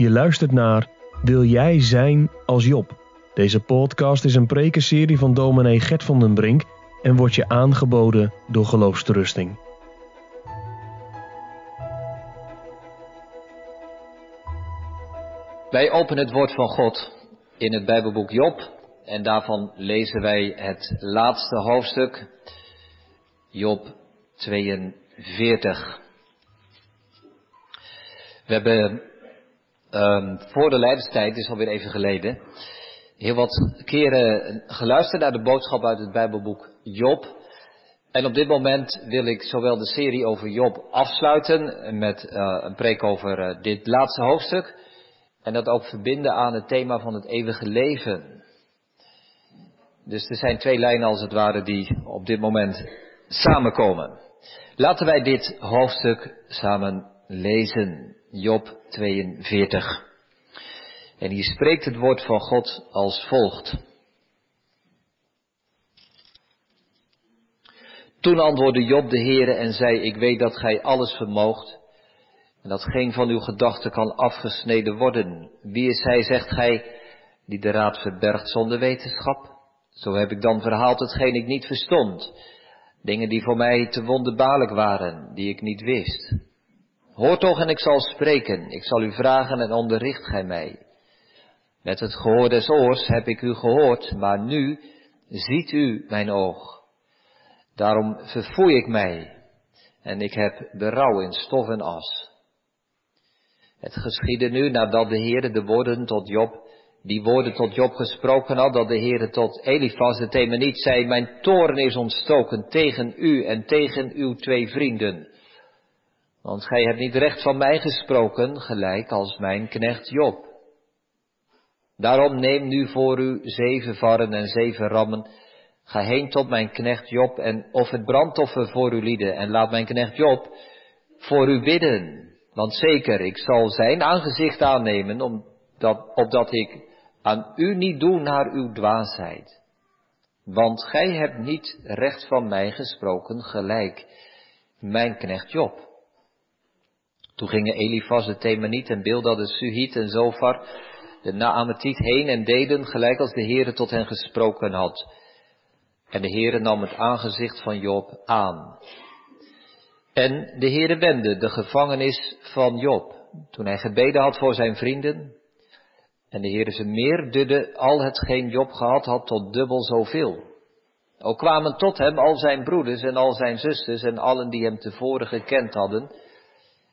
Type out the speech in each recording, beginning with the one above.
Je luistert naar Wil jij zijn als Job? Deze podcast is een prekenserie van dominee Gert van den Brink en wordt je aangeboden door Geloofsterusting. Wij openen het woord van God in het Bijbelboek Job en daarvan lezen wij het laatste hoofdstuk, Job 42. We hebben um, voor de Leiderstijd, is alweer even geleden, heel wat keren geluisterd naar de boodschap uit het Bijbelboek Job. En op dit moment wil ik zowel de serie over Job afsluiten met uh, een preek over uh, dit laatste hoofdstuk. En dat ook verbinden aan het thema van het eeuwige leven. Dus er zijn twee lijnen als het ware die op dit moment samenkomen. Laten wij dit hoofdstuk samen lezen. Job 42. En hier spreekt het woord van God als volgt. Toen antwoordde Job de Heere en zei, ik weet dat gij alles vermoogt en dat geen van uw gedachten kan afgesneden worden. Wie is hij, zegt gij, die de raad verbergt zonder wetenschap? Zo heb ik dan verhaald hetgeen ik niet verstond. Dingen die voor mij te wonderbaarlijk waren, die ik niet wist. Hoor toch en ik zal spreken, ik zal u vragen en onderricht gij mij. Met het gehoor des oors heb ik u gehoord, maar nu ziet u mijn oog. Daarom verfoei ik mij en ik heb berouw in stof en as. Het geschiedde nu nadat de Heere de woorden tot Job, die woorden tot Job gesproken had, dat de Heere tot Elifas de Temeniet zei, mijn toren is ontstoken tegen u en tegen uw twee vrienden. Want gij hebt niet recht van mij gesproken, gelijk als mijn knecht Job. Daarom neem nu voor u zeven varren en zeven rammen, ga heen tot mijn knecht Job en offer brandoffer voor uw lieden en laat mijn knecht Job voor u bidden. Want zeker, ik zal zijn aangezicht aannemen, omdat, opdat ik aan u niet doe naar uw dwaasheid. Want gij hebt niet recht van mij gesproken, gelijk mijn knecht Job. Toen gingen Elifas de Themaniet en Bildad de Suhit en Zofar de Naametiet heen en deden gelijk als de Heere tot hen gesproken had. En de Heere nam het aangezicht van Job aan. En de Heere wende de gevangenis van Job, toen hij gebeden had voor zijn vrienden. En de Heere ze meer dudde al hetgeen Job gehad had tot dubbel zoveel. Ook kwamen tot hem al zijn broeders en al zijn zusters en allen die hem tevoren gekend hadden,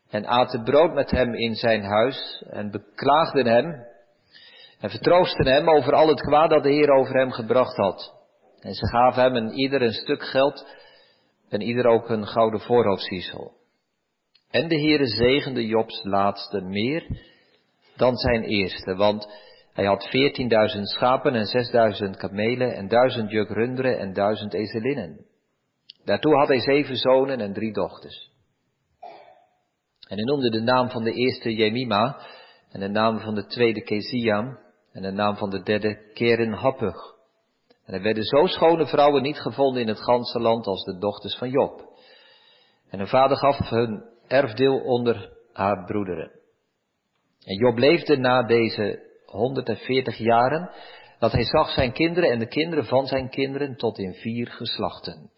en aten brood met hem in zijn huis, en beklaagden hem, en vertroosten hem over al het kwaad dat de Heer over hem gebracht had. En ze gaven hem een ieder een stuk geld, en ieder ook een gouden voorhoofdciesel. En de Heere zegende Jobs laatste meer dan zijn eerste, want hij had veertienduizend schapen en zesduizend kamelen en duizend juk runderen en duizend ezelinnen. Daartoe had hij zeven zonen en drie dochters. En hij noemde de naam van de eerste Jemima en de naam van de tweede Keziam en de naam van de derde Keren Happug. En er werden zo schone vrouwen niet gevonden in het ganse land als de dochters van Job. En hun vader gaf hun erfdeel onder haar broederen. En Job leefde na deze 140 jaren, dat hij zag zijn kinderen en de kinderen van zijn kinderen tot in vier geslachten.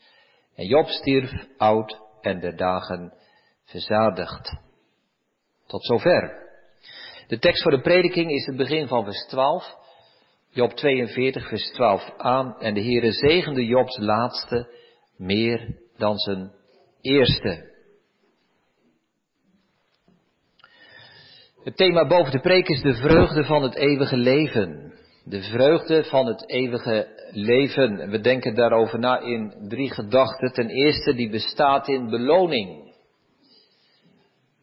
En Job stierf oud en de dagen verzadigd. Tot zover. De tekst voor de prediking is het begin van vers 12. Job 42, vers 12 aan. En de Heere zegende Jobs laatste meer dan zijn eerste. Het thema boven de preek is de vreugde van het eeuwige leven. De vreugde van het eeuwige leven. We denken daarover na in drie gedachten. Ten eerste, die bestaat in beloning.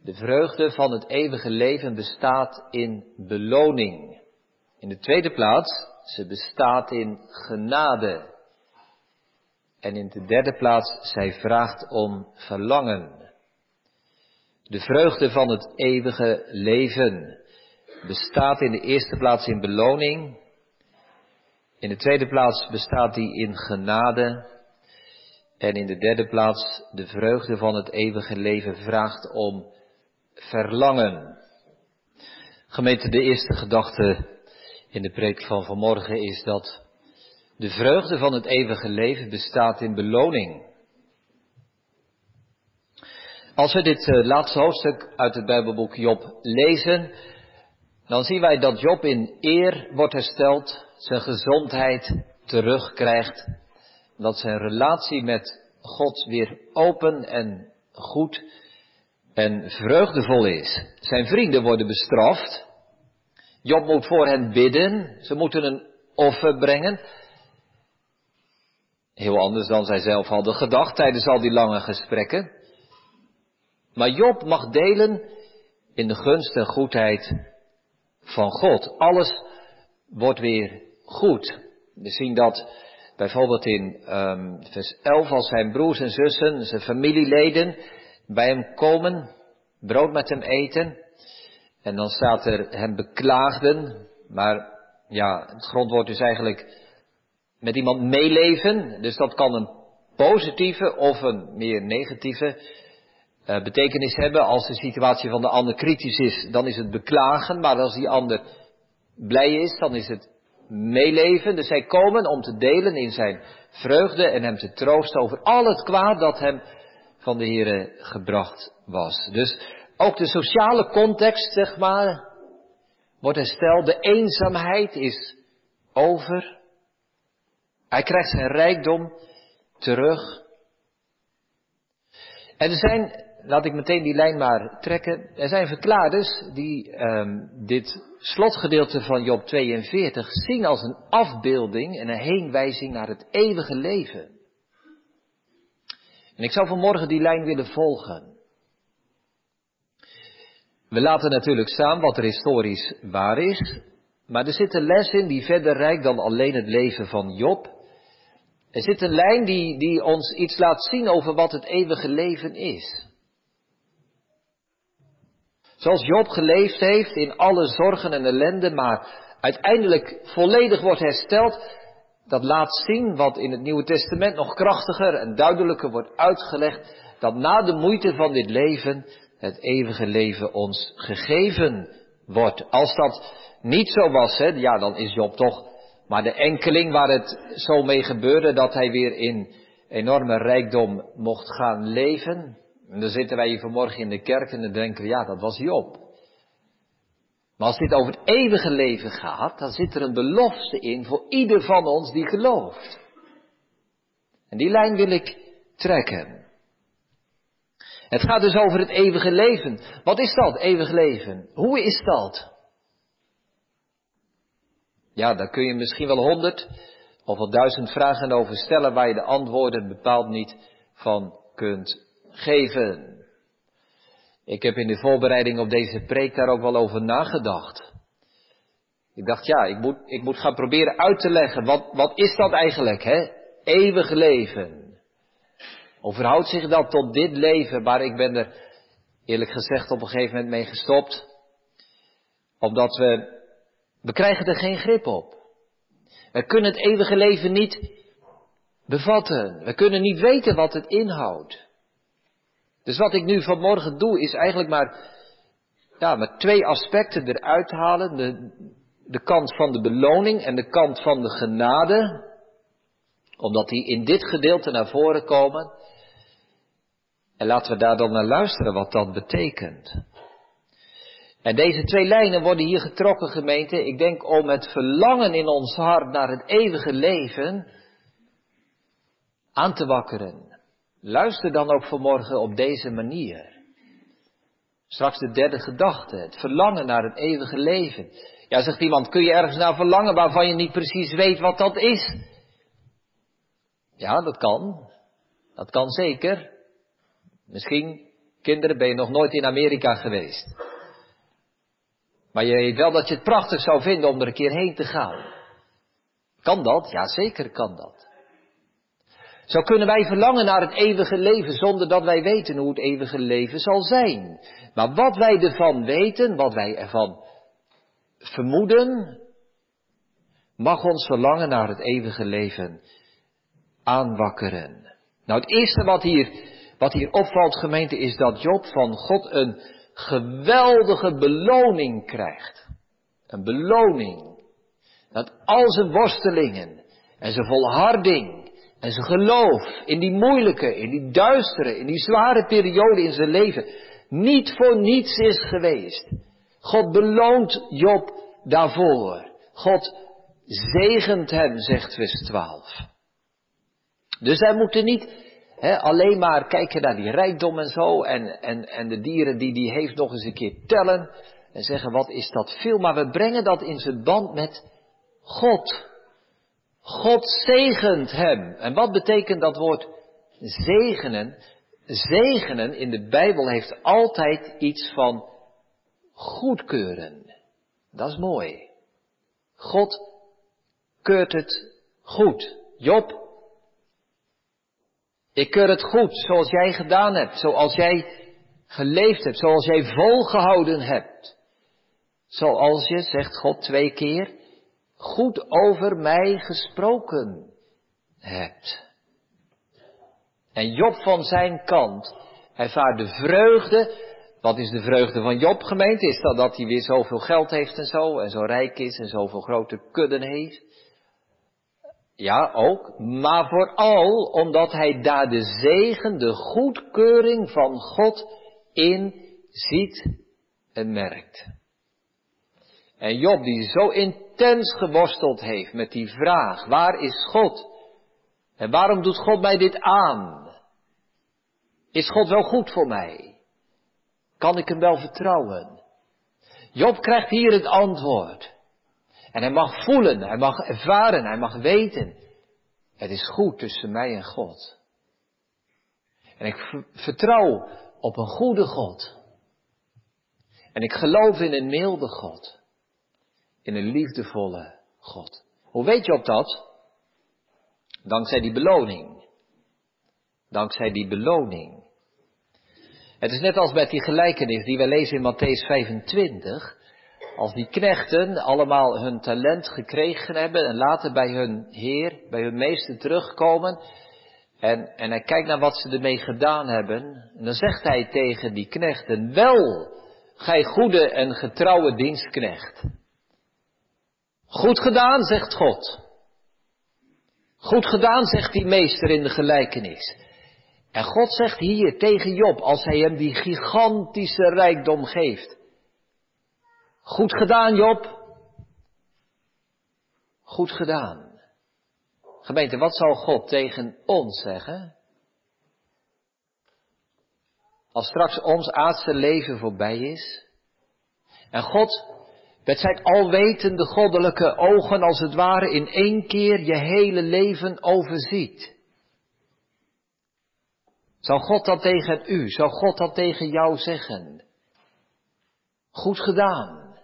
De vreugde van het eeuwige leven bestaat in beloning. In de tweede plaats, ze bestaat in genade. En in de derde plaats, zij vraagt om verlangen. De vreugde van het eeuwige leven bestaat in de eerste plaats in beloning. In de tweede plaats bestaat die in genade. En in de derde plaats, de vreugde van het eeuwige leven vraagt om verlangen. Gemeente, de eerste gedachte in de preek van vanmorgen is dat de vreugde van het eeuwige leven bestaat in beloning. Als we dit eh, laatste hoofdstuk uit het Bijbelboek Job lezen, dan zien wij dat Job in eer wordt hersteld, zijn gezondheid terugkrijgt, dat zijn relatie met God weer open en goed en vreugdevol is. Zijn vrienden worden bestraft. Job moet voor hen bidden. Ze moeten een offer brengen. Heel anders dan zij zelf hadden gedacht tijdens al die lange gesprekken. Maar Job mag delen in de gunst en goedheid van God. Alles wordt weer goed. We zien dat bijvoorbeeld in um, vers 11 als zijn broers en zussen, zijn familieleden bij hem komen, brood met hem eten. En dan staat er hem beklaagden, maar ja, het grondwoord is eigenlijk met iemand meeleven. Dus dat kan een positieve of een meer negatieve uh, betekenis hebben. Als de situatie van de ander kritisch is, dan is het beklagen. Maar als die ander blij is, dan is het meeleven. Dus zij komen om te delen in zijn vreugde en hem te troosten over al het kwaad dat hem van de Heere gebracht was. Dus ook de sociale context, zeg maar, wordt hersteld. De eenzaamheid is over. Hij krijgt zijn rijkdom terug. En er zijn, laat ik meteen die lijn maar trekken, er zijn verklaarders die um, dit slotgedeelte van Job 42 zien als een afbeelding en een heenwijzing naar het eeuwige leven. En ik zou vanmorgen die lijn willen volgen. We laten natuurlijk staan wat er historisch waar is, maar er zit een les in die verder reikt dan alleen het leven van Job. Er zit een lijn die, die ons iets laat zien over wat het eeuwige leven is. Zoals Job geleefd heeft in alle zorgen en ellende, maar uiteindelijk volledig wordt hersteld, dat laat zien wat in het Nieuwe Testament nog krachtiger en duidelijker wordt uitgelegd, dat na de moeite van dit leven het eeuwige leven ons gegeven wordt. Als dat niet zo was, hè, ja, dan is Job toch maar de enkeling waar het zo mee gebeurde dat hij weer in enorme rijkdom mocht gaan leven. En dan zitten wij hier vanmorgen in de kerk en dan denken we, ja, dat was Job. Maar als dit over het eeuwige leven gaat, dan zit er een belofte in voor ieder van ons die gelooft. En die lijn wil ik trekken. Het gaat dus over het eeuwige leven. Wat is dat, eeuwig leven? Hoe is dat? Ja, daar kun je misschien wel honderd of wel duizend vragen over stellen waar je de antwoorden bepaald niet van kunt geven. Ik heb in de voorbereiding op deze preek daar ook wel over nagedacht. Ik dacht, ja, ik moet, ik moet gaan proberen uit te leggen, wat, wat is dat eigenlijk, hè? Eeuwig leven. Hoe verhoudt zich dat tot dit leven, maar ik ben er eerlijk gezegd op een gegeven moment mee gestopt. Omdat we, we krijgen er geen grip op. We kunnen het eeuwige leven niet bevatten. We kunnen niet weten wat het inhoudt. Dus wat ik nu vanmorgen doe, is eigenlijk maar, ja, met twee aspecten eruit halen. De, de kant van de beloning en de kant van de genade. Omdat die in dit gedeelte naar voren komen. En laten we daar dan naar luisteren wat dat betekent. En deze twee lijnen worden hier getrokken, gemeente. Ik denk om het verlangen in ons hart naar het eeuwige leven aan te wakkeren. Luister dan ook vanmorgen op deze manier. Straks de derde gedachte, het verlangen naar het eeuwige leven. Ja, zegt iemand, kun je ergens naar verlangen waarvan je niet precies weet wat dat is? Ja, dat kan. Dat kan zeker. Misschien, kinderen, ben je nog nooit in Amerika geweest. Maar je weet wel dat je het prachtig zou vinden om er een keer heen te gaan. Kan dat? Ja, zeker kan dat. Zo kunnen wij verlangen naar het eeuwige leven zonder dat wij weten hoe het eeuwige leven zal zijn. Maar wat wij ervan weten, wat wij ervan vermoeden, mag ons verlangen naar het eeuwige leven aanwakkeren. Nou, het eerste wat hier, wat hier opvalt, gemeente, is dat Job van God een geweldige beloning krijgt. Een beloning. Dat al zijn worstelingen en zijn volharding en zijn geloof in die moeilijke, in die duistere, in die zware periode in zijn leven niet voor niets is geweest. God beloont Job daarvoor. God zegent hem, zegt vers 12. Dus wij moeten niet alleen maar kijken naar die rijkdom en zo en, en, en de dieren die die heeft nog eens een keer tellen en zeggen wat is dat veel, maar we brengen dat in zijn band met God. God zegent hem. En wat betekent dat woord zegenen? Zegenen in de Bijbel heeft altijd iets van goedkeuren. Dat is mooi. God keurt het goed. Job, ik keur het goed zoals jij gedaan hebt, zoals jij geleefd hebt, zoals jij volgehouden hebt. Zoals je, zegt God twee keer, goed over mij gesproken hebt. En Job van zijn kant ervaart de vreugde. Wat is de vreugde van Job gemeente? Is dat dat hij weer zoveel geld heeft en zo, en zo rijk is en zoveel grote kudden heeft? Ja, ook. Maar vooral omdat hij daar de zegen, de goedkeuring van God in ziet en merkt. En Job die zo intens geworsteld heeft met die vraag, waar is God? En waarom doet God mij dit aan? Is God wel goed voor mij? Kan ik hem wel vertrouwen? Job krijgt hier het antwoord. En hij mag voelen, hij mag ervaren, hij mag weten. Het is goed tussen mij en God. En ik vertrouw op een goede God. En ik geloof in een milde God. In een liefdevolle God. Hoe weet je op dat? Dankzij die beloning. Dankzij die beloning. Het is net als met die gelijkenis die we lezen in Matthäus 25. Als die knechten allemaal hun talent gekregen hebben en later bij hun heer, bij hun meester terugkomen. En, en hij kijkt naar wat ze ermee gedaan hebben. En dan zegt hij tegen die knechten, wel, gij goede en getrouwe dienstknecht. Goed gedaan, zegt God. Goed gedaan, zegt die meester in de gelijkenis. En God zegt hier tegen Job, als hij hem die gigantische rijkdom geeft. Goed gedaan, Job. Goed gedaan. Gemeente, wat zal God tegen ons zeggen? Als straks ons aardse leven voorbij is. En God met zijn alwetende goddelijke ogen als het ware in één keer je hele leven overziet. Zou God dat tegen u, zou God dat tegen jou zeggen? Goed gedaan.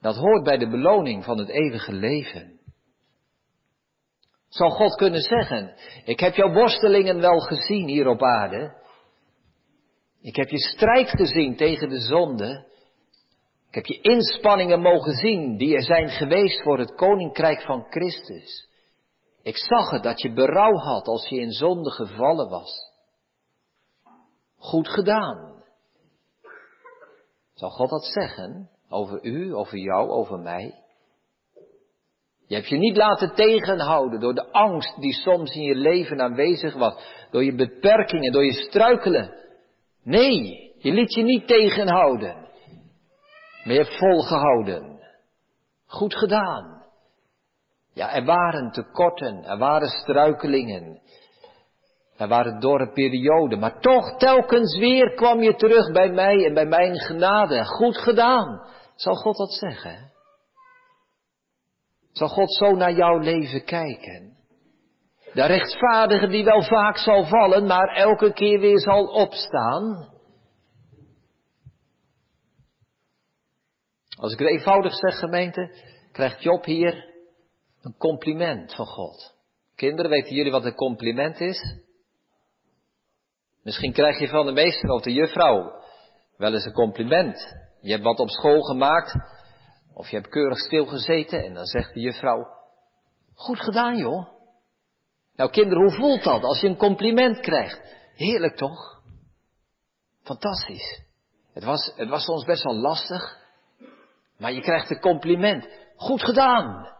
Dat hoort bij de beloning van het eeuwige leven. Zal God kunnen zeggen, ik heb jouw worstelingen wel gezien hier op aarde. Ik heb je strijd gezien tegen de zonde. Ik heb je inspanningen mogen zien die er zijn geweest voor het koninkrijk van Christus. Ik zag het dat je berouw had als je in zonde gevallen was. Goed gedaan. Zal God dat zeggen over u, over jou, over mij? Je hebt je niet laten tegenhouden door de angst die soms in je leven aanwezig was, door je beperkingen, door je struikelen. Nee, je liet je niet tegenhouden. Hebt volgehouden. Goed gedaan. Ja, er waren tekorten, er waren struikelingen. Er waren dorre perioden, maar toch telkens weer kwam je terug bij mij en bij mijn genade. Goed gedaan. Zal God dat zeggen? Zal God zo naar jouw leven kijken? De rechtvaardige die wel vaak zal vallen, maar elke keer weer zal opstaan. Als ik het eenvoudig zeg, gemeente, krijgt Job hier een compliment van God. Kinderen, weten jullie wat een compliment is? Misschien krijg je van de meester of de juffrouw wel eens een compliment. Je hebt wat op school gemaakt, of je hebt keurig stilgezeten en dan zegt de juffrouw, goed gedaan joh. Nou kinderen, hoe voelt dat als je een compliment krijgt? Heerlijk toch? Fantastisch. Het was, het was soms best wel lastig. Maar je krijgt een compliment. Goed gedaan.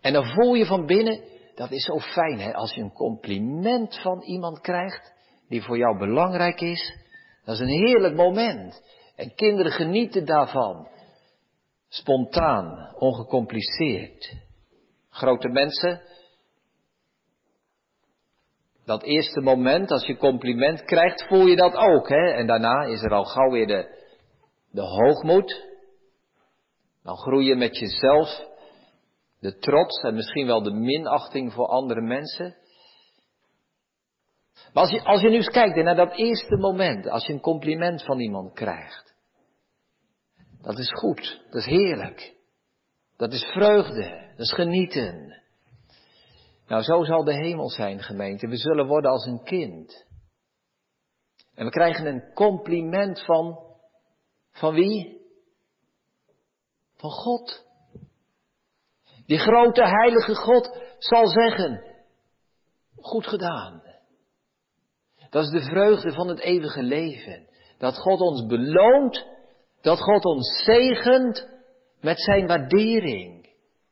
En dan voel je van binnen, dat is zo fijn hè, als je een compliment van iemand krijgt die voor jou belangrijk is. Dat is een heerlijk moment. En kinderen genieten daarvan. Spontaan, ongecompliceerd. Grote mensen, dat eerste moment als je compliment krijgt, voel je dat ook. Hè? En daarna is er al gauw weer de, de hoogmoed. Dan groei je met jezelf de trots en misschien wel de minachting voor andere mensen. Maar als je, als je nu eens kijkt naar dat eerste moment, als je een compliment van iemand krijgt. Dat is goed, dat is heerlijk. Dat is vreugde, dat is genieten. Nou, zo zal de hemel zijn, gemeente. We zullen worden als een kind. En we krijgen een compliment van, van wie? Van God. Die grote heilige God zal zeggen, goed gedaan. Dat is de vreugde van het eeuwige leven. Dat God ons beloont, dat God ons zegent met zijn waardering.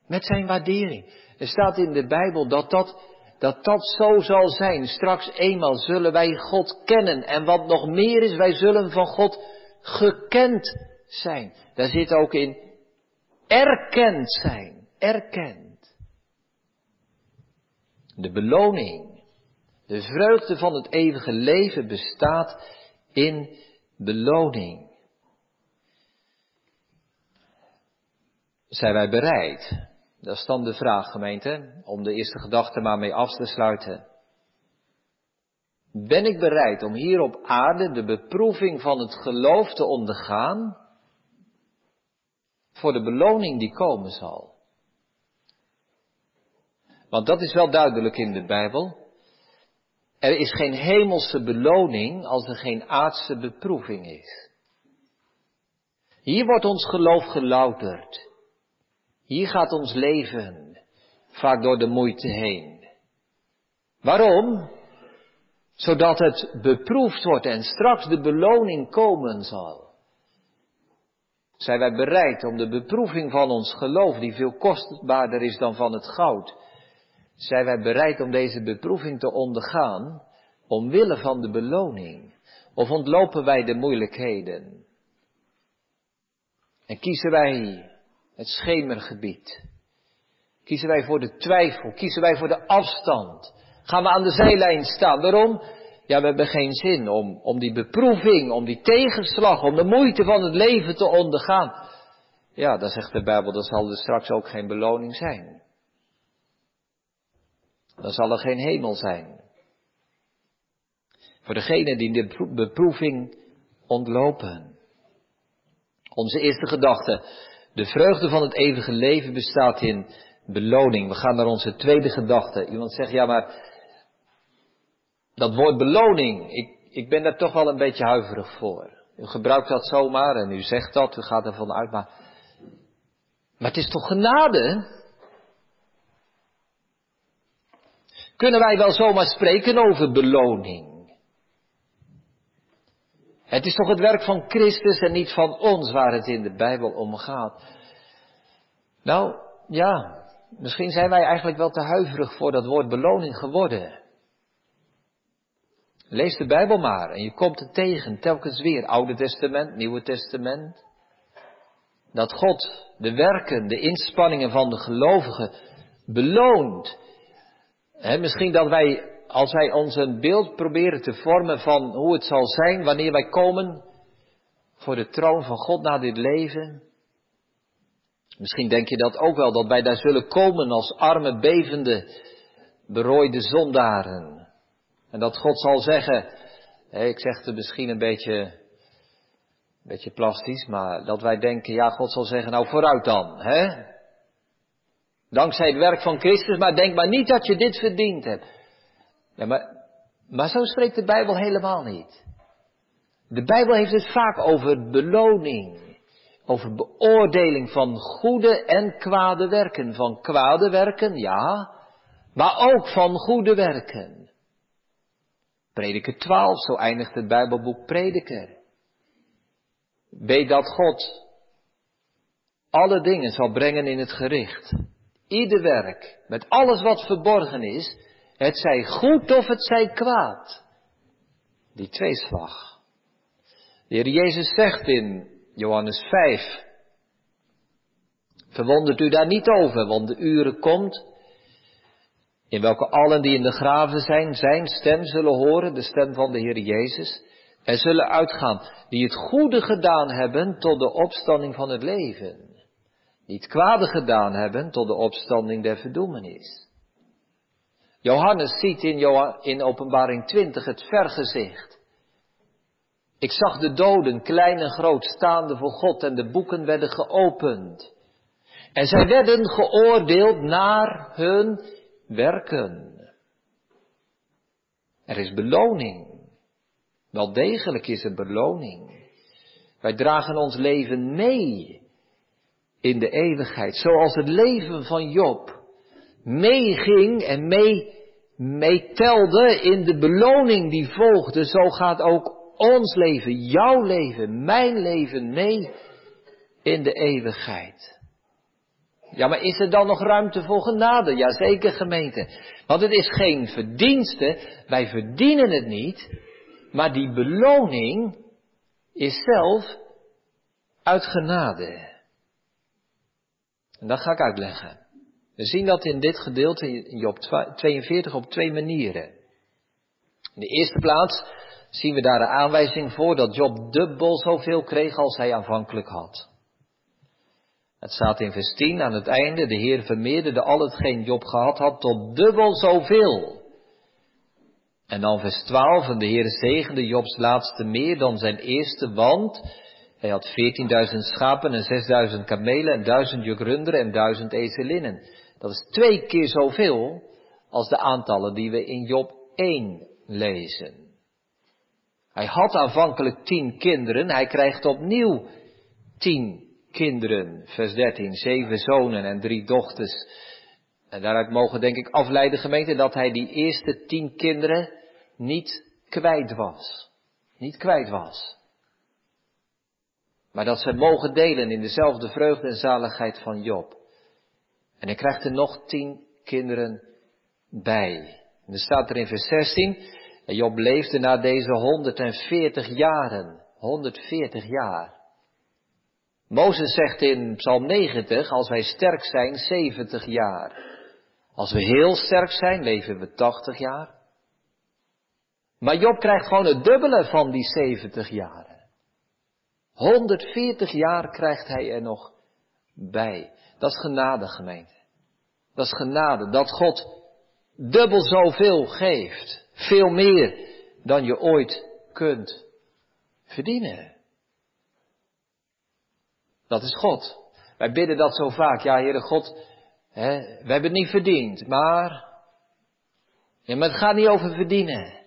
Met zijn waardering. Er staat in de Bijbel dat dat, dat dat zo zal zijn. Straks eenmaal zullen wij God kennen. En wat nog meer is, wij zullen van God gekend zijn. Daar zit ook in erkend zijn. Erkend. De beloning, de vreugde van het eeuwige leven bestaat in beloning. Zijn wij bereid dat is dan de vraag, gemeente, om de eerste gedachte maar mee af te sluiten. Ben ik bereid om hier op aarde de beproeving van het geloof te ondergaan voor de beloning die komen zal? Want dat is wel duidelijk in de Bijbel. Er is geen hemelse beloning als er geen aardse beproeving is. Hier wordt ons geloof gelouterd. Hier gaat ons leven vaak door de moeite heen. Waarom? Zodat het beproefd wordt en straks de beloning komen zal. Zijn wij bereid om de beproeving van ons geloof, die veel kostbaarder is dan van het goud, zijn wij bereid om deze beproeving te ondergaan, omwille van de beloning? Of ontlopen wij de moeilijkheden? En kiezen wij het schemergebied. Kiezen wij voor de twijfel, kiezen wij voor de afstand. Gaan we aan de zijlijn staan. Waarom? Ja, we hebben geen zin om, om die beproeving, om die tegenslag, om de moeite van het leven te ondergaan. Ja, dan zegt de Bijbel, dan zal er straks ook geen beloning zijn. Dan zal er geen hemel zijn. Voor degenen die de beproeving ontlopen. Onze eerste gedachte. De vreugde van het eeuwige leven bestaat in beloning. We gaan naar onze tweede gedachte. Iemand zegt, ja maar, dat woord beloning, ik, ik ben daar toch wel een beetje huiverig voor. U gebruikt dat zomaar en u zegt dat, u gaat ervan uit, maar, maar het is toch genade? Kunnen wij wel zomaar spreken over beloning? Het is toch het werk van Christus en niet van ons waar het in de Bijbel om gaat. Nou, ja, misschien zijn wij eigenlijk wel te huiverig voor dat woord beloning geworden. Lees de Bijbel maar en je komt het tegen, telkens weer, Oude Testament, Nieuwe Testament. Dat God de werken, de inspanningen van de gelovigen beloont. He, misschien dat wij als wij ons een beeld proberen te vormen van hoe het zal zijn wanneer wij komen voor de troon van God na dit leven. Misschien denk je dat ook wel, dat wij daar zullen komen als arme, bevende, berooide zondaren. En dat God zal zeggen, ik zeg het misschien een beetje, een beetje plastisch, maar dat wij denken, ja, God zal zeggen, nou vooruit dan, hè? Dankzij het werk van Christus, maar denk maar niet dat je dit verdiend hebt. Ja, maar, maar zo spreekt de Bijbel helemaal niet. De Bijbel heeft het vaak over beloning, over beoordeling van goede en kwade werken. Van kwade werken, ja, maar ook van goede werken. Prediker 12, zo eindigt het Bijbelboek Prediker. Weet dat God alle dingen zal brengen in het gericht. Ieder werk, met alles wat verborgen is, het zij goed of het zij kwaad. Die tweeslag. De Heer Jezus zegt in Johannes 5, verwondert u daar niet over, want de uren komt in welke allen die in de graven zijn, zijn stem zullen horen, de stem van de Heer Jezus, en zullen uitgaan, die het goede gedaan hebben tot de opstanding van het leven, die het kwade gedaan hebben tot de opstanding der verdoemenis. Johannes ziet in, in openbaring 20 het vergezicht. Ik zag de doden, klein en groot, staande voor God en de boeken werden geopend. En zij werden geoordeeld naar hun werken. Er is beloning. Wel degelijk is er beloning. Wij dragen ons leven mee in de eeuwigheid, zoals het leven van Job meeging en mee, meetelde in de beloning die volgde, zo gaat ook ons leven, jouw leven, mijn leven mee in de eeuwigheid. Ja, maar is er dan nog ruimte voor genade? Jazeker gemeente. Want het is geen verdienste, wij verdienen het niet, maar die beloning is zelf uit genade. En dat ga ik uitleggen. We zien dat in dit gedeelte in Job 42 op twee manieren. In de eerste plaats zien we daar de aanwijzing voor dat Job dubbel zoveel kreeg als hij aanvankelijk had. Het staat in vers 10 aan het einde, de Heer vermeerderde al hetgeen Job gehad had tot dubbel zoveel. En dan vers 12, en de Heer zegende Jobs laatste meer dan zijn eerste, want hij had 14.000 schapen en 6.000 kamelen en 1000 juk runderen en 1000 ezelinnen. Dat is twee keer zoveel als de aantallen die we in Job 1 lezen. Hij had aanvankelijk tien kinderen, hij krijgt opnieuw tien kinderen. Vers 13, zeven zonen en drie dochters. En daaruit mogen denk ik afleiden gemeente dat hij die eerste tien kinderen niet kwijt was. Niet kwijt was. Maar dat ze mogen delen in dezelfde vreugde en zaligheid van Job. En hij krijgt er nog tien kinderen bij. En er staat er in vers 16, en Job leefde na deze 140 jaren. 140 jaar. Mozes zegt in Psalm 90, als wij sterk zijn, 70 jaar. Als we heel sterk zijn, leven we 80 jaar. Maar Job krijgt gewoon het dubbele van die 70 jaren. 140 jaar krijgt hij er nog bij. Dat is genade, gemeente. Dat is genade, dat God dubbel zoveel geeft. Veel meer dan je ooit kunt verdienen. Dat is God. Wij bidden dat zo vaak. Ja, Heere God, hè, we hebben het niet verdiend, maar... Ja, maar het gaat niet over verdienen.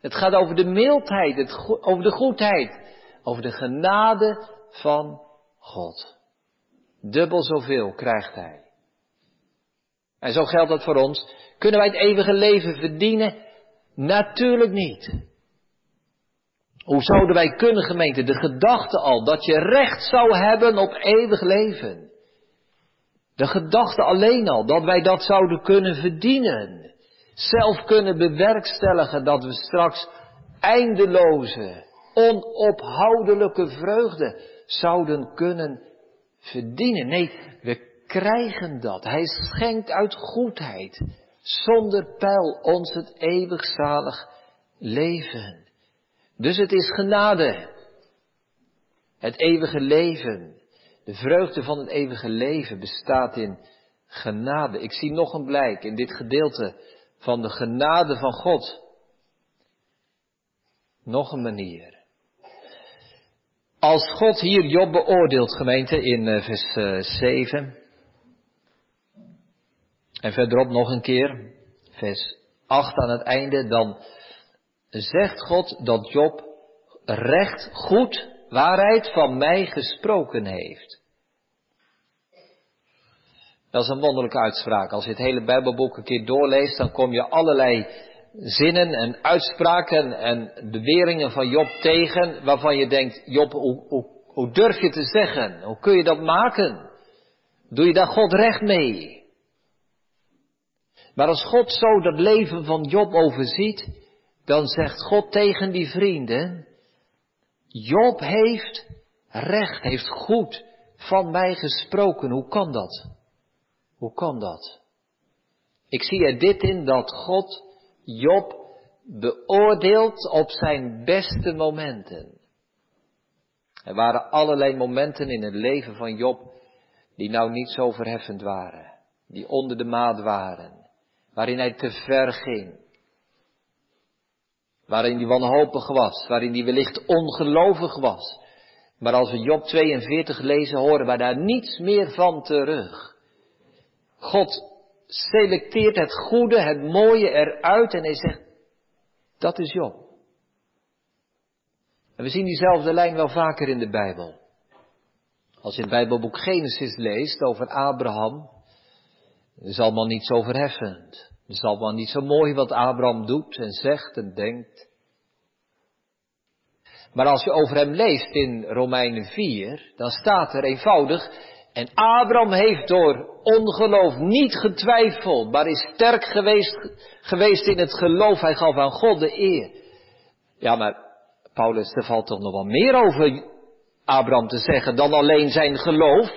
Het gaat over de mildheid, het, over de goedheid, over de genade van God. Dubbel zoveel krijgt Hij. En zo geldt dat voor ons. Kunnen wij het eeuwige leven verdienen? Natuurlijk niet. Hoe zouden wij kunnen, gemeente, de gedachte al dat je recht zou hebben op eeuwig leven. De gedachte alleen al dat wij dat zouden kunnen verdienen. Zelf kunnen bewerkstelligen dat we straks eindeloze, onophoudelijke vreugde zouden kunnen verdienen. Nee, we krijgen dat. Hij schenkt uit goedheid, zonder pijl, ons het eeuwig zalig leven. Dus het is genade. Het eeuwige leven. De vreugde van het eeuwige leven bestaat in genade. Ik zie nog een blijk in dit gedeelte van de genade van God. Nog een manier. Als God hier Job beoordeelt, gemeente, in eh, vers 7. En verderop nog een keer, vers 8 aan het einde, dan zegt God dat Job recht, goed, waarheid van mij gesproken heeft. Dat is een wonderlijke uitspraak. Als je het hele Bijbelboek een keer doorleest, dan kom je allerlei zinnen en uitspraken en beweringen van Job tegen, waarvan je denkt, Job, hoe, hoe durf je te zeggen? Hoe kun je dat maken? Doe je daar God recht mee? Maar als God zo dat leven van Job overziet, dan zegt God tegen die vrienden, Job heeft recht, heeft goed van mij gesproken. Hoe kan dat? Hoe kan dat? Ik zie er dit in dat God Job beoordeelt op zijn beste momenten. Er waren allerlei momenten in het leven van Job die nou niet zo verheffend waren, die onder de maat waren, waarin hij te ver ging, waarin hij wanhopig was, waarin hij wellicht ongelovig was. Maar als we Job 42 lezen, horen wij daar niets meer van terug. God selecteert het goede, het mooie eruit en hij zegt, dat is Job. En we zien diezelfde lijn wel vaker in de Bijbel. Als je het Bijbelboek Genesis leest over Abraham, is allemaal niet zo verheffend. Het is allemaal niet zo mooi wat Abraham doet en zegt en denkt. Maar als je over hem leest in Romeinen 4, dan staat er eenvoudig, en Abraham heeft door ongeloof niet getwijfeld, maar is sterk geweest, geweest in het geloof. Hij gaf aan God de eer. Ja, maar Paulus, er valt toch nog wel meer over Abraham te zeggen dan alleen zijn geloof.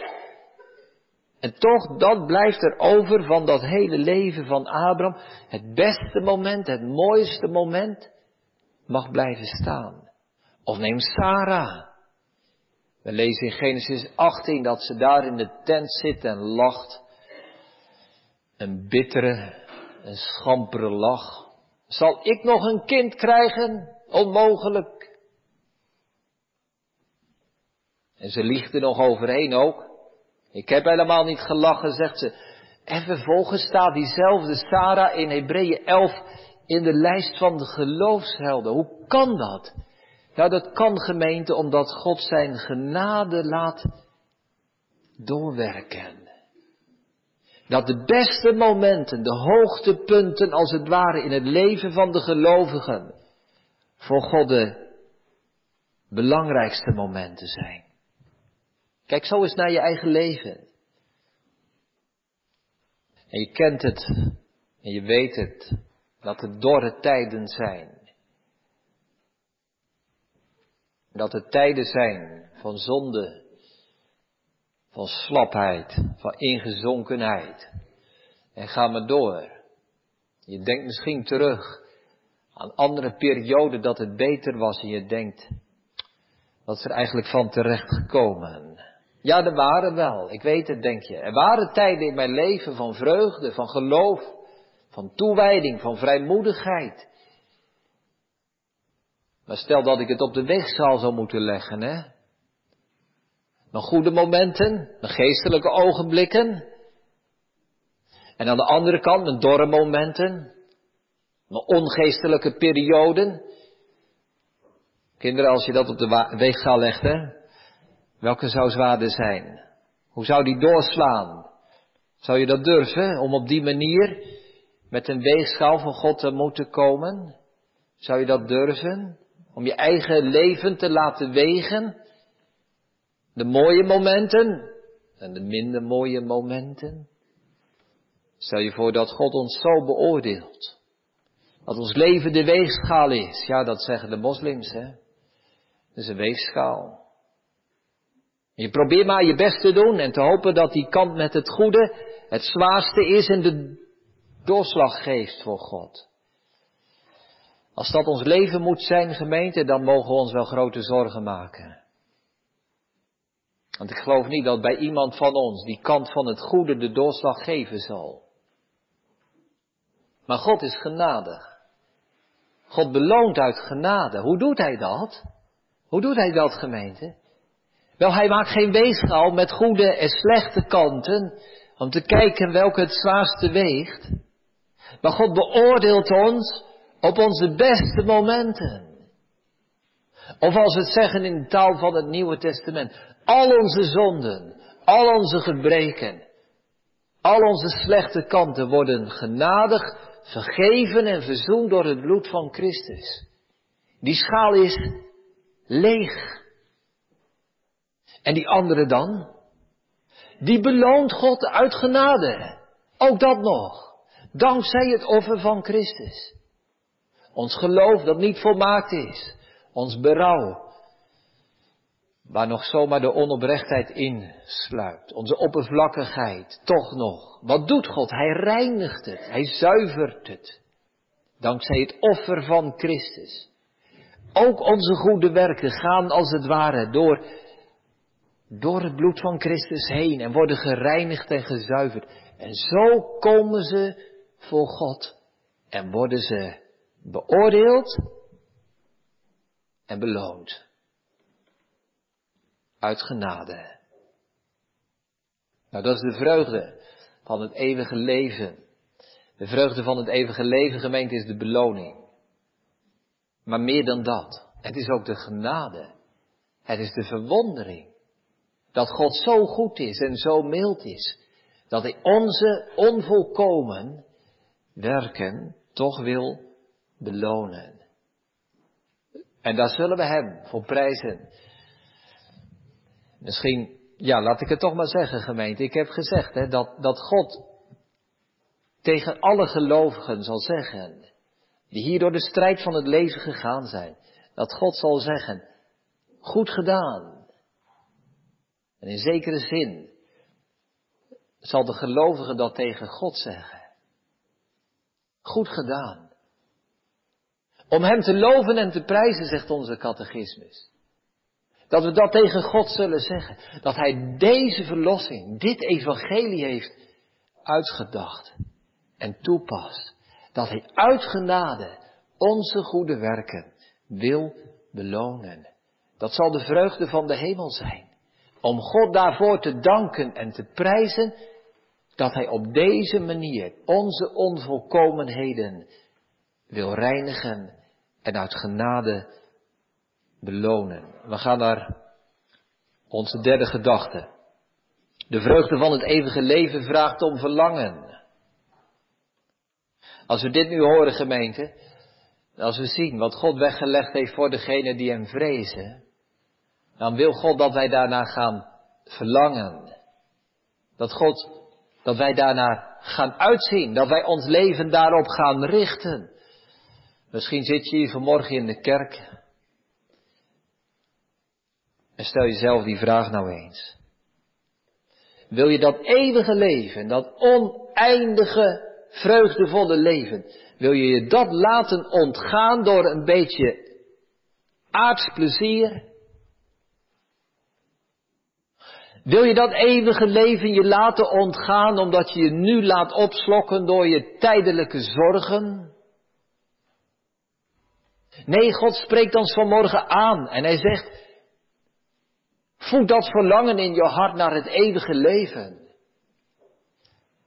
En toch, dat blijft er over van dat hele leven van Abraham. Het beste moment, het mooiste moment mag blijven staan. Of neem Sarah. We lezen in Genesis 18 dat ze daar in de tent zit en lacht. Een bittere, een schampere lach. Zal ik nog een kind krijgen? Onmogelijk. En ze liegt er nog overheen ook. Ik heb helemaal niet gelachen, zegt ze. En vervolgens staat diezelfde Sarah in Hebreeën 11 in de lijst van de geloofshelden. Hoe kan dat? Nou, dat kan gemeente omdat God zijn genade laat doorwerken. Dat de beste momenten, de hoogtepunten als het ware in het leven van de gelovigen voor God de belangrijkste momenten zijn. Kijk zo eens naar je eigen leven. En je kent het en je weet het, dat het dorre tijden zijn. Dat het tijden zijn van zonde, van slapheid, van ingezonkenheid. En ga maar door. Je denkt misschien terug aan andere perioden dat het beter was en je denkt, wat is er eigenlijk van terecht gekomen? Ja, er waren wel, ik weet het, denk je. Er waren tijden in mijn leven van vreugde, van geloof, van toewijding, van vrijmoedigheid. Maar stel dat ik het op de weegschaal zou moeten leggen, hè? Mijn goede momenten, mijn geestelijke ogenblikken. En aan de andere kant mijn dorre momenten, mijn ongeestelijke perioden. Kinderen, als je dat op de weegschaal legt, hè? Welke zou zwaarder zijn? Hoe zou die doorslaan? Zou je dat durven om op die manier met een weegschaal van God te moeten komen? Zou je dat durven? Om je eigen leven te laten wegen? De mooie momenten en de minder mooie momenten? Stel je voor dat God ons zo beoordeelt. Dat ons leven de weegschaal is. Ja, dat zeggen de moslims, hè. Dat is een weegschaal. Je probeert maar je best te doen en te hopen dat die kant met het goede het zwaarste is en de doorslag geeft voor God. Als dat ons leven moet zijn, gemeente, dan mogen we ons wel grote zorgen maken. Want ik geloof niet dat bij iemand van ons die kant van het goede de doorslag geven zal. Maar God is genadig. God beloont uit genade. Hoe doet hij dat? Hoe doet hij dat, gemeente? Wel, hij maakt geen weegschaal met goede en slechte kanten om te kijken welke het zwaarste weegt. Maar God beoordeelt ons op onze beste momenten. Of als we het zeggen in de taal van het Nieuwe Testament, al onze zonden, al onze gebreken, al onze slechte kanten worden genadig vergeven en verzoend door het bloed van Christus. Die schaal is leeg. En die andere dan? die beloont God uit genade. Ook dat nog. Dankzij het offer van Christus. Ons geloof dat niet volmaakt is. Ons berouw. Waar nog zomaar de onoprechtheid insluipt. Onze oppervlakkigheid. Toch nog. Wat doet God? Hij reinigt het. Hij zuivert het. Dankzij het offer van Christus. Ook onze goede werken gaan als het ware door, door het bloed van Christus heen en worden gereinigd en gezuiverd. En zo komen ze voor God en worden ze beoordeeld en beloond. Uit genade. Nou, dat is de vreugde van het eeuwige leven. De vreugde van het eeuwige leven, gemeente, is de beloning. Maar meer dan dat. Het is ook de genade. Het is de verwondering. Dat God zo goed is en zo mild is. Dat hij onze onvolkomen werken toch wil belonen. En daar zullen we hem voor prijzen. Misschien, ja, laat ik het toch maar zeggen, gemeente. Ik heb gezegd hè, dat, dat God tegen alle gelovigen zal zeggen die hier door de strijd van het leven gegaan zijn, dat God zal zeggen, goed gedaan. In zekere zin zal de gelovige dat tegen God zeggen. Goed gedaan. Om Hem te loven en te prijzen, zegt onze catechismus. Dat we dat tegen God zullen zeggen. Dat Hij deze verlossing, dit evangelie heeft uitgedacht en toepast dat Hij uit genade onze goede werken wil belonen. Dat zal de vreugde van de hemel zijn. Om God daarvoor te danken en te prijzen dat Hij op deze manier onze onvolkomenheden wil reinigen en uit genade belonen. We gaan naar onze derde gedachte. De vreugde van het eeuwige leven vraagt om verlangen. Als we dit nu horen, gemeente, als we zien wat God weggelegd heeft voor degene die hem vrezen, dan wil God dat wij daarna gaan verlangen. Dat God, dat wij daarnaar gaan uitzien, dat wij ons leven daarop gaan richten. Misschien zit je hier vanmorgen in de kerk en stel jezelf die vraag nou eens. Wil je dat eeuwige leven, dat oneindige vreugdevolle leven, wil je je dat laten ontgaan door een beetje aards plezier? Wil je dat eeuwige leven je laten ontgaan omdat je je nu laat opslokken door je tijdelijke zorgen? Nee, God spreekt ons vanmorgen aan en hij zegt, voed dat verlangen in je hart naar het eeuwige leven.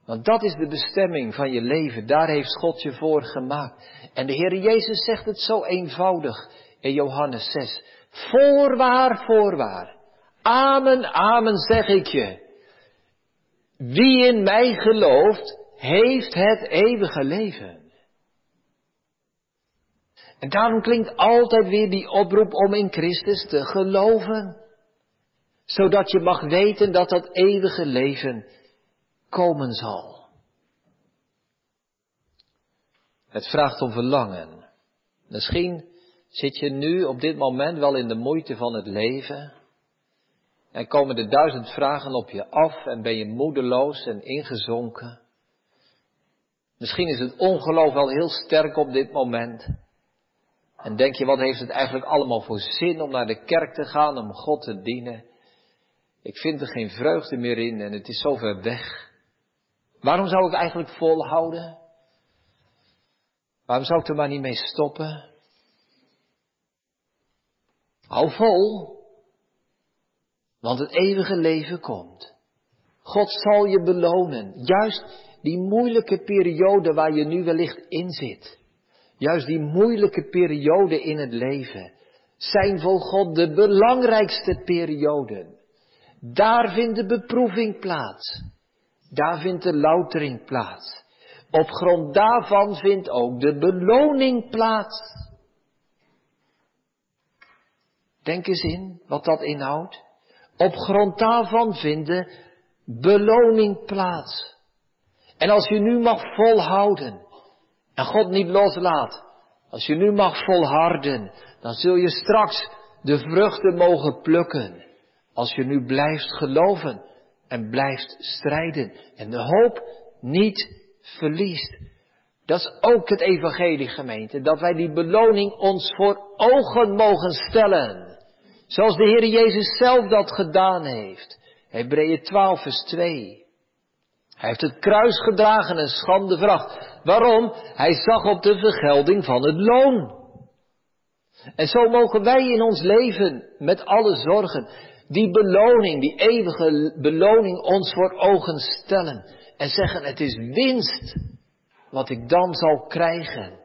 Want dat is de bestemming van je leven. Daar heeft God je voor gemaakt. En de Heer Jezus zegt het zo eenvoudig in Johannes 6. Voorwaar, voorwaar. Amen, amen zeg ik je. Wie in mij gelooft, heeft het eeuwige leven. En daarom klinkt altijd weer die oproep om in Christus te geloven. Zodat je mag weten dat dat eeuwige leven komen zal. Het vraagt om verlangen. Misschien zit je nu op dit moment wel in de moeite van het leven. En komen er duizend vragen op je af en ben je moedeloos en ingezonken. Misschien is het ongeloof wel heel sterk op dit moment. En denk je, wat heeft het eigenlijk allemaal voor zin om naar de kerk te gaan, om God te dienen? Ik vind er geen vreugde meer in en het is zo ver weg. Waarom zou ik eigenlijk volhouden? Waarom zou ik er maar niet mee stoppen? Hou vol, want het eeuwige leven komt. God zal je belonen, juist die moeilijke periode waar je nu wellicht in zit. Juist die moeilijke periode in het leven zijn voor God de belangrijkste perioden. Daar vindt de beproeving plaats. Daar vindt de loutering plaats. Op grond daarvan vindt ook de beloning plaats. Denk eens in wat dat inhoudt. Op grond daarvan vinden beloning plaats. En als je nu mag volhouden en God niet loslaat, als je nu mag volharden, dan zul je straks de vruchten mogen plukken. Als je nu blijft geloven en blijft strijden en de hoop niet verliest. Dat is ook het evangelie gemeente, dat wij die beloning ons voor ogen mogen stellen. Zoals de Heer Jezus zelf dat gedaan heeft. Hebreeën 12 vers 2. Hij heeft het kruis gedragen en schande vracht. Waarom? Hij zag op de vergelding van het loon. En zo mogen wij in ons leven met alle zorgen die beloning, die eeuwige beloning ons voor ogen stellen. En zeggen het is winst wat ik dan zal krijgen.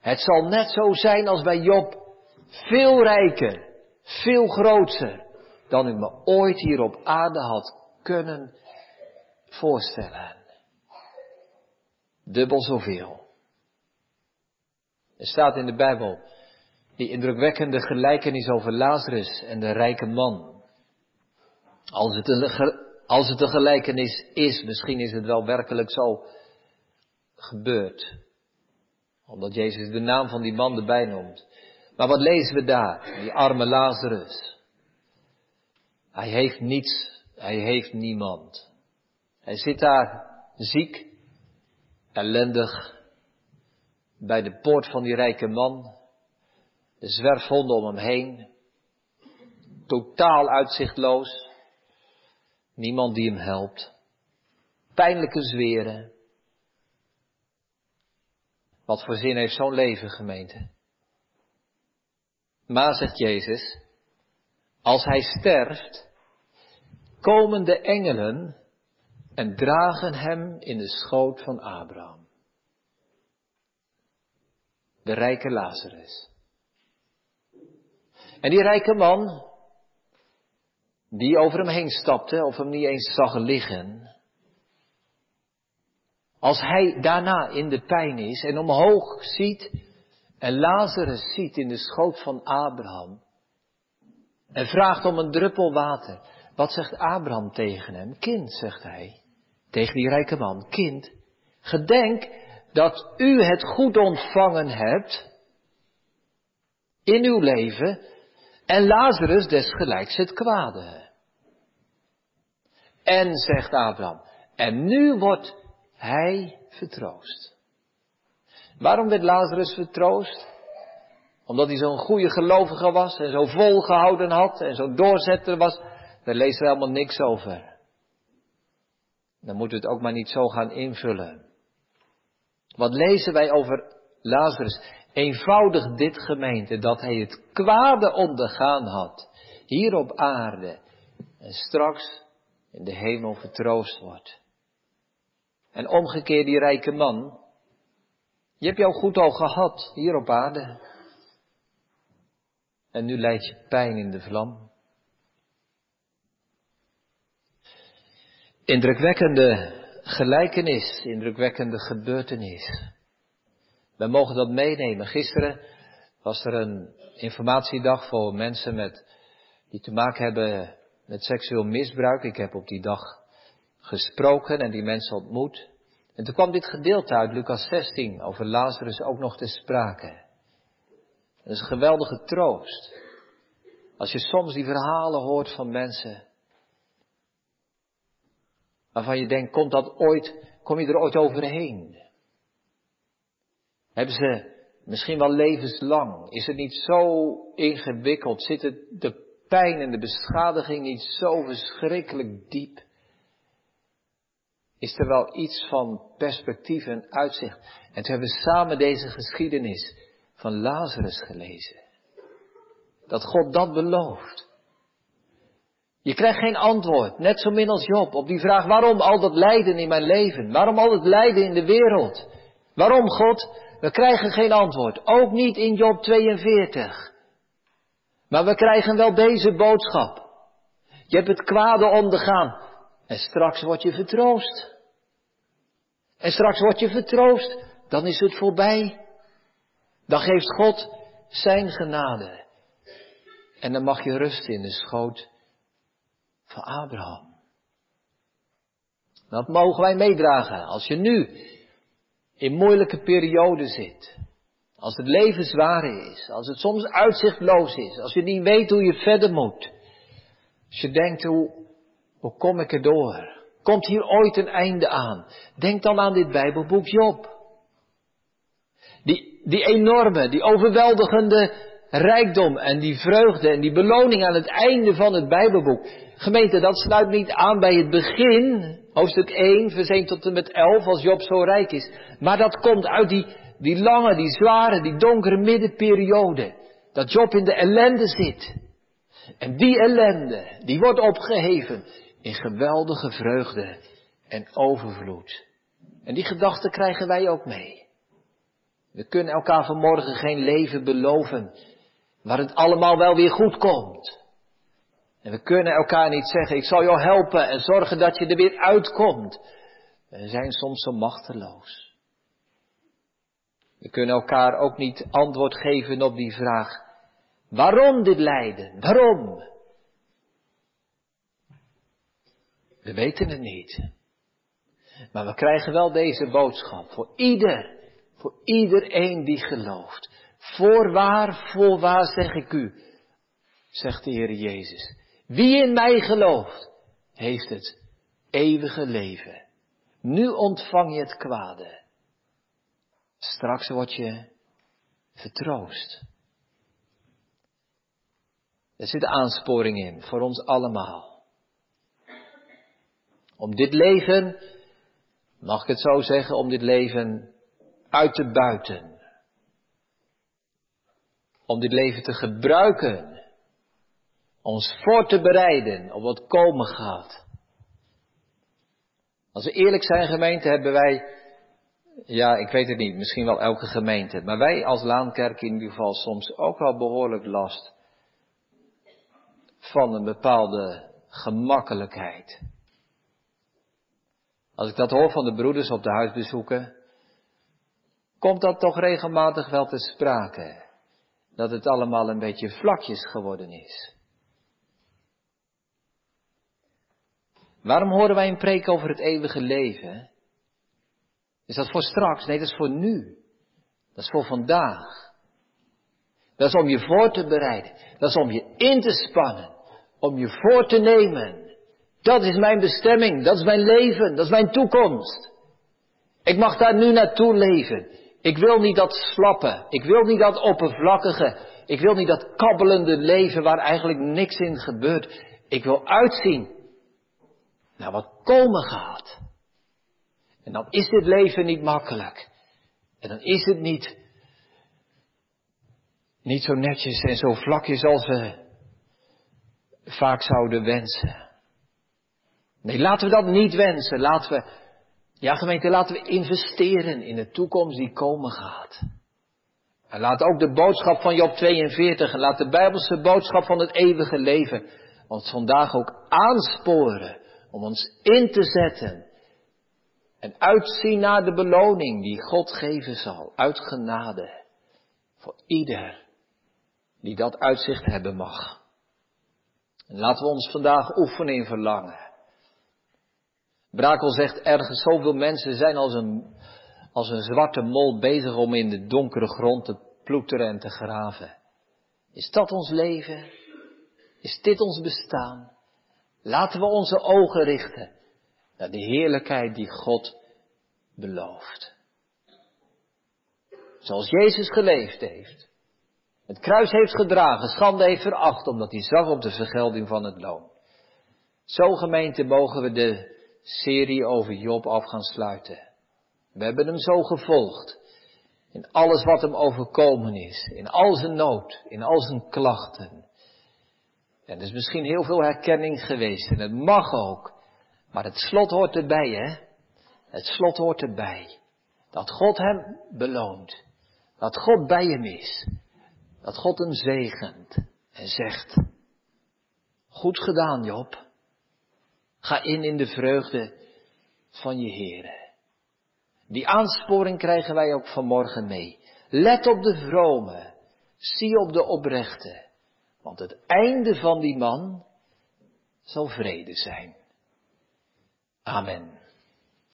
Het zal net zo zijn als bij Job. Veel rijker, veel groter dan u me ooit hier op aarde had kunnen voorstellen. Dubbel zoveel. Er staat in de Bijbel die indrukwekkende gelijkenis over Lazarus en de rijke man. Als het, een, als het een gelijkenis is, misschien is het wel werkelijk zo gebeurd. Omdat Jezus de naam van die man erbij noemt. Maar wat lezen we daar? Die arme Lazarus. Hij heeft niets, hij heeft niemand. Hij zit daar ziek, ellendig, bij de poort van die rijke man. De zwerfhonden om hem heen. Totaal uitzichtloos. Niemand die hem helpt. Pijnlijke zweren. Wat voor zin heeft zo'n leven, gemeente? Maar, zegt Jezus, als hij sterft, komen de engelen en dragen hem in de schoot van Abraham. De rijke Lazarus. En die rijke man, die over hem heen stapte of hem niet eens zag liggen, als hij daarna in de pijn is en omhoog ziet en Lazarus ziet in de schoot van Abraham en vraagt om een druppel water, wat zegt Abraham tegen hem? Kind, zegt hij, tegen die rijke man, kind, gedenk dat u het goed ontvangen hebt in uw leven en Lazarus desgelijks het kwade. En, zegt Abraham, en nu wordt hij vertroost. Waarom werd Lazarus vertroost? Omdat hij zo'n goede gelovige was en zo volgehouden had en zo doorzetter was. Daar leest er helemaal niks over. Dan moeten we het ook maar niet zo gaan invullen. Wat lezen wij over Lazarus? Eenvoudig dit gemeente, dat hij het kwade ondergaan had, hier op aarde, en straks in de hemel vertroost wordt. En omgekeerd die rijke man, je hebt jou goed al gehad hier op aarde. En nu leid je pijn in de vlam. Indrukwekkende gelijkenis, indrukwekkende gebeurtenis. We mogen dat meenemen. Gisteren was er een informatiedag voor mensen met, die te maken hebben met seksueel misbruik. Ik heb op die dag gesproken en die mensen ontmoet. En toen kwam dit gedeelte uit Lucas 16 over Lazarus ook nog te sprake. Dat is een geweldige troost. Als je soms die verhalen hoort van mensen. Waarvan je denkt, komt dat ooit, kom je er ooit overheen? Hebben ze misschien wel levenslang? Is het niet zo ingewikkeld? Zit het de pijn en de beschadiging niet zo verschrikkelijk diep? Is er wel iets van perspectief en uitzicht? En toen hebben we samen deze geschiedenis van Lazarus gelezen. Dat God dat belooft. Je krijgt geen antwoord, net zo min als Job, op die vraag waarom al dat lijden in mijn leven? Waarom al het lijden in de wereld? Waarom God? We krijgen geen antwoord, ook niet in Job 42. Maar we krijgen wel deze boodschap. Je hebt het kwade ondergaan en straks word je vertroost. En straks word je vertroost, dan is het voorbij. Dan geeft God zijn genade. En dan mag je rusten in de schoot van Abraham. Dat mogen wij meedragen. Als je nu in moeilijke perioden zit, als het leven zwaar is, als het soms uitzichtloos is, als je niet weet hoe je verder moet, als je denkt hoe, hoe kom ik erdoor? Komt hier ooit een einde aan? Denk dan aan dit Bijbelboek Job. Die, die enorme, die overweldigende rijkdom en die vreugde en die beloning aan het einde van het Bijbelboek. Gemeente, dat sluit niet aan bij het begin, hoofdstuk 1, vers 1 tot en met 11, als Job zo rijk is. Maar dat komt uit die, die lange, die zware, die donkere middenperiode. Dat Job in de ellende zit. En die ellende, die wordt opgeheven in geweldige vreugde en overvloed. En die gedachten krijgen wij ook mee. We kunnen elkaar vanmorgen geen leven beloven waar het allemaal wel weer goed komt. En we kunnen elkaar niet zeggen, ik zal jou helpen en zorgen dat je er weer uitkomt. We zijn soms zo machteloos. We kunnen elkaar ook niet antwoord geven op die vraag, waarom dit lijden? Waarom? We weten het niet. Maar we krijgen wel deze boodschap voor ieder, voor iedereen die gelooft. Voorwaar, voorwaar zeg ik u, zegt de Heer Jezus. Wie in mij gelooft, heeft het eeuwige leven. Nu ontvang je het kwade. Straks word je vertroost. Er zit aansporing in voor ons allemaal. Om dit leven, mag ik het zo zeggen, om dit leven uit te buiten om dit leven te gebruiken. Ons voor te bereiden op wat komen gaat. Als we eerlijk zijn gemeente hebben wij, ja ik weet het niet, misschien wel elke gemeente, maar wij als Laankerk in ieder geval soms ook wel behoorlijk last van een bepaalde gemakkelijkheid. Als ik dat hoor van de broeders op de huisbezoeken, komt dat toch regelmatig wel te sprake dat het allemaal een beetje vlakjes geworden is. Waarom horen wij een preek over het eeuwige leven? Is dat voor straks? Nee, dat is voor nu. Dat is voor vandaag. Dat is om je voor te bereiden. Dat is om je in te spannen. Om je voor te nemen. Dat is mijn bestemming. Dat is mijn leven. Dat is mijn toekomst. Ik mag daar nu naartoe leven. Ik wil niet dat slappe, ik wil niet dat oppervlakkige, ik wil niet dat kabbelende leven waar eigenlijk niks in gebeurt. Ik wil uitzien naar wat komen gaat. En dan is dit leven niet makkelijk. En dan is het niet, niet zo netjes en zo vlakjes als we vaak zouden wensen. Nee, laten we dat niet wensen. Laten we ja, gemeente, laten we investeren in de toekomst die komen gaat. En laat ook de boodschap van Job 42 en laat de Bijbelse boodschap van het eeuwige leven ons vandaag ook aansporen om ons in te zetten en uitzien naar de beloning die God geven zal, uit genade, voor ieder die dat uitzicht hebben mag. En laten we ons vandaag oefenen in verlangen. Brakel zegt ergens, zoveel mensen zijn als een, als een zwarte mol bezig om in de donkere grond te ploeteren en te graven. Is dat ons leven? Is dit ons bestaan? Laten we onze ogen richten naar de heerlijkheid die God belooft. Zoals Jezus geleefd heeft. Het kruis heeft gedragen, schande heeft veracht, omdat hij zag op de vergelding van het loon. Zo gemeente mogen we de serie over Job af gaan sluiten. We hebben hem zo gevolgd. In alles wat hem overkomen is. In al zijn nood. In al zijn klachten. En er is misschien heel veel herkenning geweest. En het mag ook. Maar het slot hoort erbij, hè? Het slot hoort erbij. Dat God hem beloont. Dat God bij hem is. Dat God hem zegent. En zegt. Goed gedaan, Job. Ga in in de vreugde van je Here. Die aansporing krijgen wij ook vanmorgen mee. Let op de vrome, zie op de oprechte, want het einde van die man zal vrede zijn. Amen.